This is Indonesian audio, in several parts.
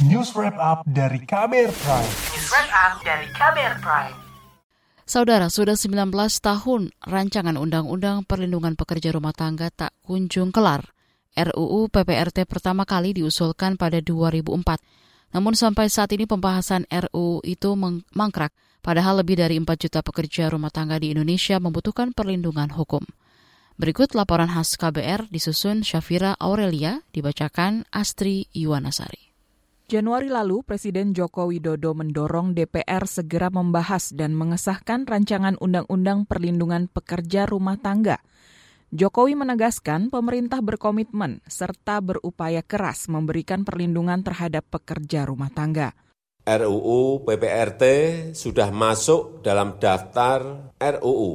News Wrap Up dari KBR Prime. News Wrap Up dari KBR Prime. Saudara, sudah 19 tahun rancangan Undang-Undang Perlindungan Pekerja Rumah Tangga tak kunjung kelar. RUU PPRT pertama kali diusulkan pada 2004. Namun sampai saat ini pembahasan RUU itu mangkrak, padahal lebih dari 4 juta pekerja rumah tangga di Indonesia membutuhkan perlindungan hukum. Berikut laporan khas KBR disusun Syafira Aurelia, dibacakan Astri Yuwanasari. Januari lalu, Presiden Joko Widodo mendorong DPR segera membahas dan mengesahkan rancangan Undang-Undang Perlindungan Pekerja Rumah Tangga. Jokowi menegaskan pemerintah berkomitmen serta berupaya keras memberikan perlindungan terhadap pekerja rumah tangga. RUU PPRT sudah masuk dalam daftar RUU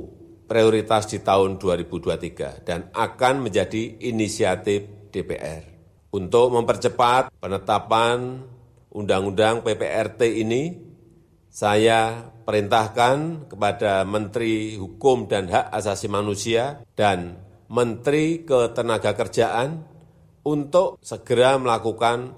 prioritas di tahun 2023 dan akan menjadi inisiatif DPR. Untuk mempercepat penetapan Undang-Undang PPRT ini, saya perintahkan kepada Menteri Hukum dan Hak Asasi Manusia dan Menteri Ketenagakerjaan untuk segera melakukan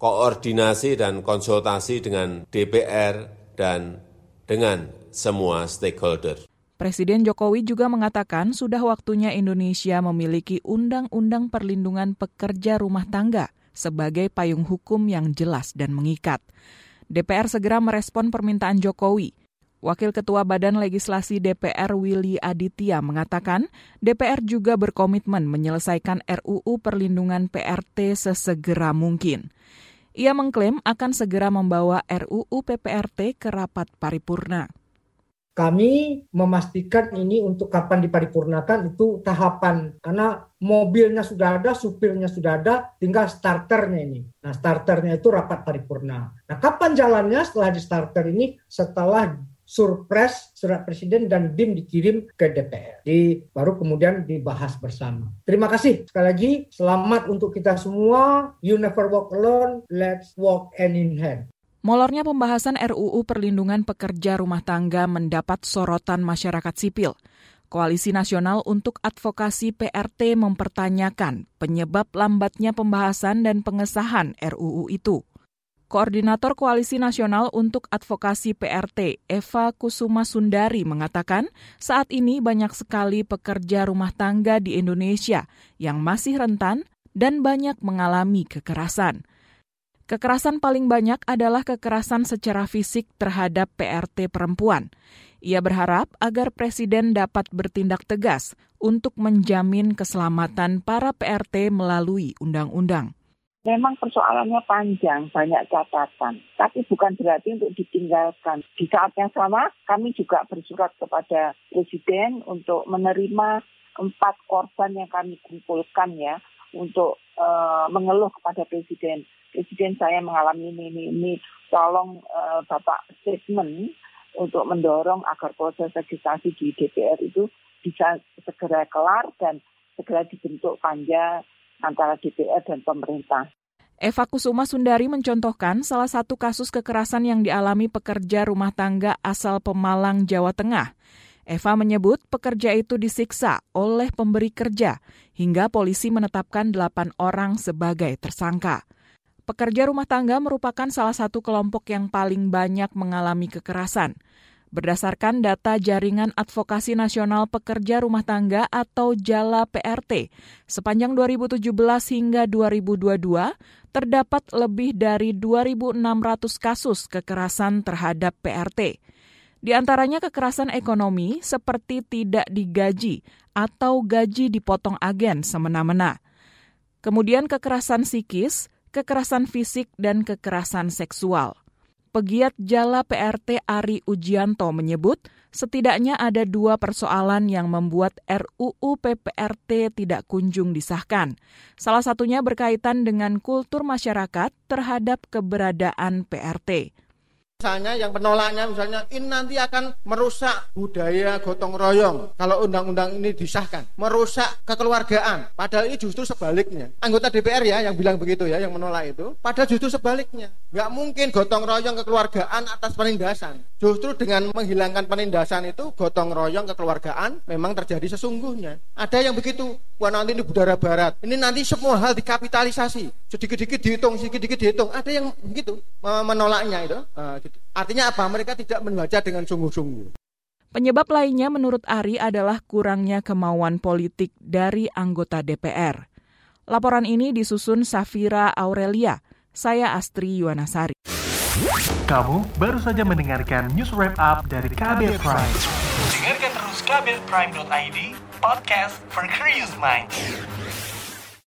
koordinasi dan konsultasi dengan DPR dan dengan semua stakeholder. Presiden Jokowi juga mengatakan sudah waktunya Indonesia memiliki undang-undang perlindungan pekerja rumah tangga sebagai payung hukum yang jelas dan mengikat. DPR segera merespon permintaan Jokowi. Wakil Ketua Badan Legislasi DPR Willy Aditya mengatakan DPR juga berkomitmen menyelesaikan RUU Perlindungan PRT sesegera mungkin. Ia mengklaim akan segera membawa RUU PPRT ke rapat paripurna kami memastikan ini untuk kapan diparipurnakan itu tahapan karena mobilnya sudah ada, supirnya sudah ada, tinggal starternya ini. Nah, starternya itu rapat paripurna. Nah, kapan jalannya setelah di starter ini? Setelah surpres surat presiden dan BIM dikirim ke DPR. Di, baru kemudian dibahas bersama. Terima kasih sekali lagi. Selamat untuk kita semua. You never walk alone. Let's walk hand in hand. Molornya pembahasan RUU Perlindungan Pekerja Rumah Tangga mendapat sorotan masyarakat sipil. Koalisi Nasional untuk Advokasi PRT mempertanyakan penyebab lambatnya pembahasan dan pengesahan RUU itu. Koordinator Koalisi Nasional untuk Advokasi PRT, Eva Kusuma Sundari, mengatakan saat ini banyak sekali pekerja rumah tangga di Indonesia yang masih rentan dan banyak mengalami kekerasan. Kekerasan paling banyak adalah kekerasan secara fisik terhadap PRT perempuan. Ia berharap agar Presiden dapat bertindak tegas untuk menjamin keselamatan para PRT melalui undang-undang. Memang persoalannya panjang, banyak catatan, tapi bukan berarti untuk ditinggalkan. Di saat yang sama, kami juga bersurat kepada Presiden untuk menerima empat korban yang kami kumpulkan ya, untuk uh, mengeluh kepada Presiden presiden saya mengalami ini ini ini tolong uh, bapak statement untuk mendorong agar proses legislasi di DPR itu bisa segera kelar dan segera dibentuk panja antara DPR dan pemerintah. Eva Kusuma Sundari mencontohkan salah satu kasus kekerasan yang dialami pekerja rumah tangga asal Pemalang, Jawa Tengah. Eva menyebut pekerja itu disiksa oleh pemberi kerja hingga polisi menetapkan delapan orang sebagai tersangka. Pekerja rumah tangga merupakan salah satu kelompok yang paling banyak mengalami kekerasan. Berdasarkan data Jaringan Advokasi Nasional Pekerja Rumah Tangga atau JALA PRT, sepanjang 2017 hingga 2022 terdapat lebih dari 2.600 kasus kekerasan terhadap PRT. Di antaranya kekerasan ekonomi seperti tidak digaji atau gaji dipotong agen semena-mena. Kemudian kekerasan psikis, kekerasan fisik, dan kekerasan seksual. Pegiat Jala PRT Ari Ujianto menyebut setidaknya ada dua persoalan yang membuat RUU PPRT tidak kunjung disahkan. Salah satunya berkaitan dengan kultur masyarakat terhadap keberadaan PRT. Misalnya yang penolaknya misalnya ini nanti akan merusak budaya gotong royong kalau undang-undang ini disahkan, merusak kekeluargaan. Padahal ini justru sebaliknya. Anggota DPR ya yang bilang begitu ya, yang menolak itu. Padahal justru sebaliknya. Nggak mungkin gotong royong kekeluargaan atas penindasan. Justru dengan menghilangkan penindasan itu gotong royong kekeluargaan memang terjadi sesungguhnya. Ada yang begitu Wah nanti ini budara barat. Ini nanti semua hal dikapitalisasi. Sedikit-sedikit dihitung, sedikit-sedikit dihitung. Ada yang begitu menolaknya itu. Gitu. Artinya apa? Mereka tidak membaca dengan sungguh-sungguh. Penyebab lainnya menurut Ari adalah kurangnya kemauan politik dari anggota DPR. Laporan ini disusun Safira Aurelia. Saya Astri Yuwanasari. Kamu baru saja mendengarkan news wrap up dari Kabel Prime. Dengarkan terus kabelprime.id, podcast for curious minds.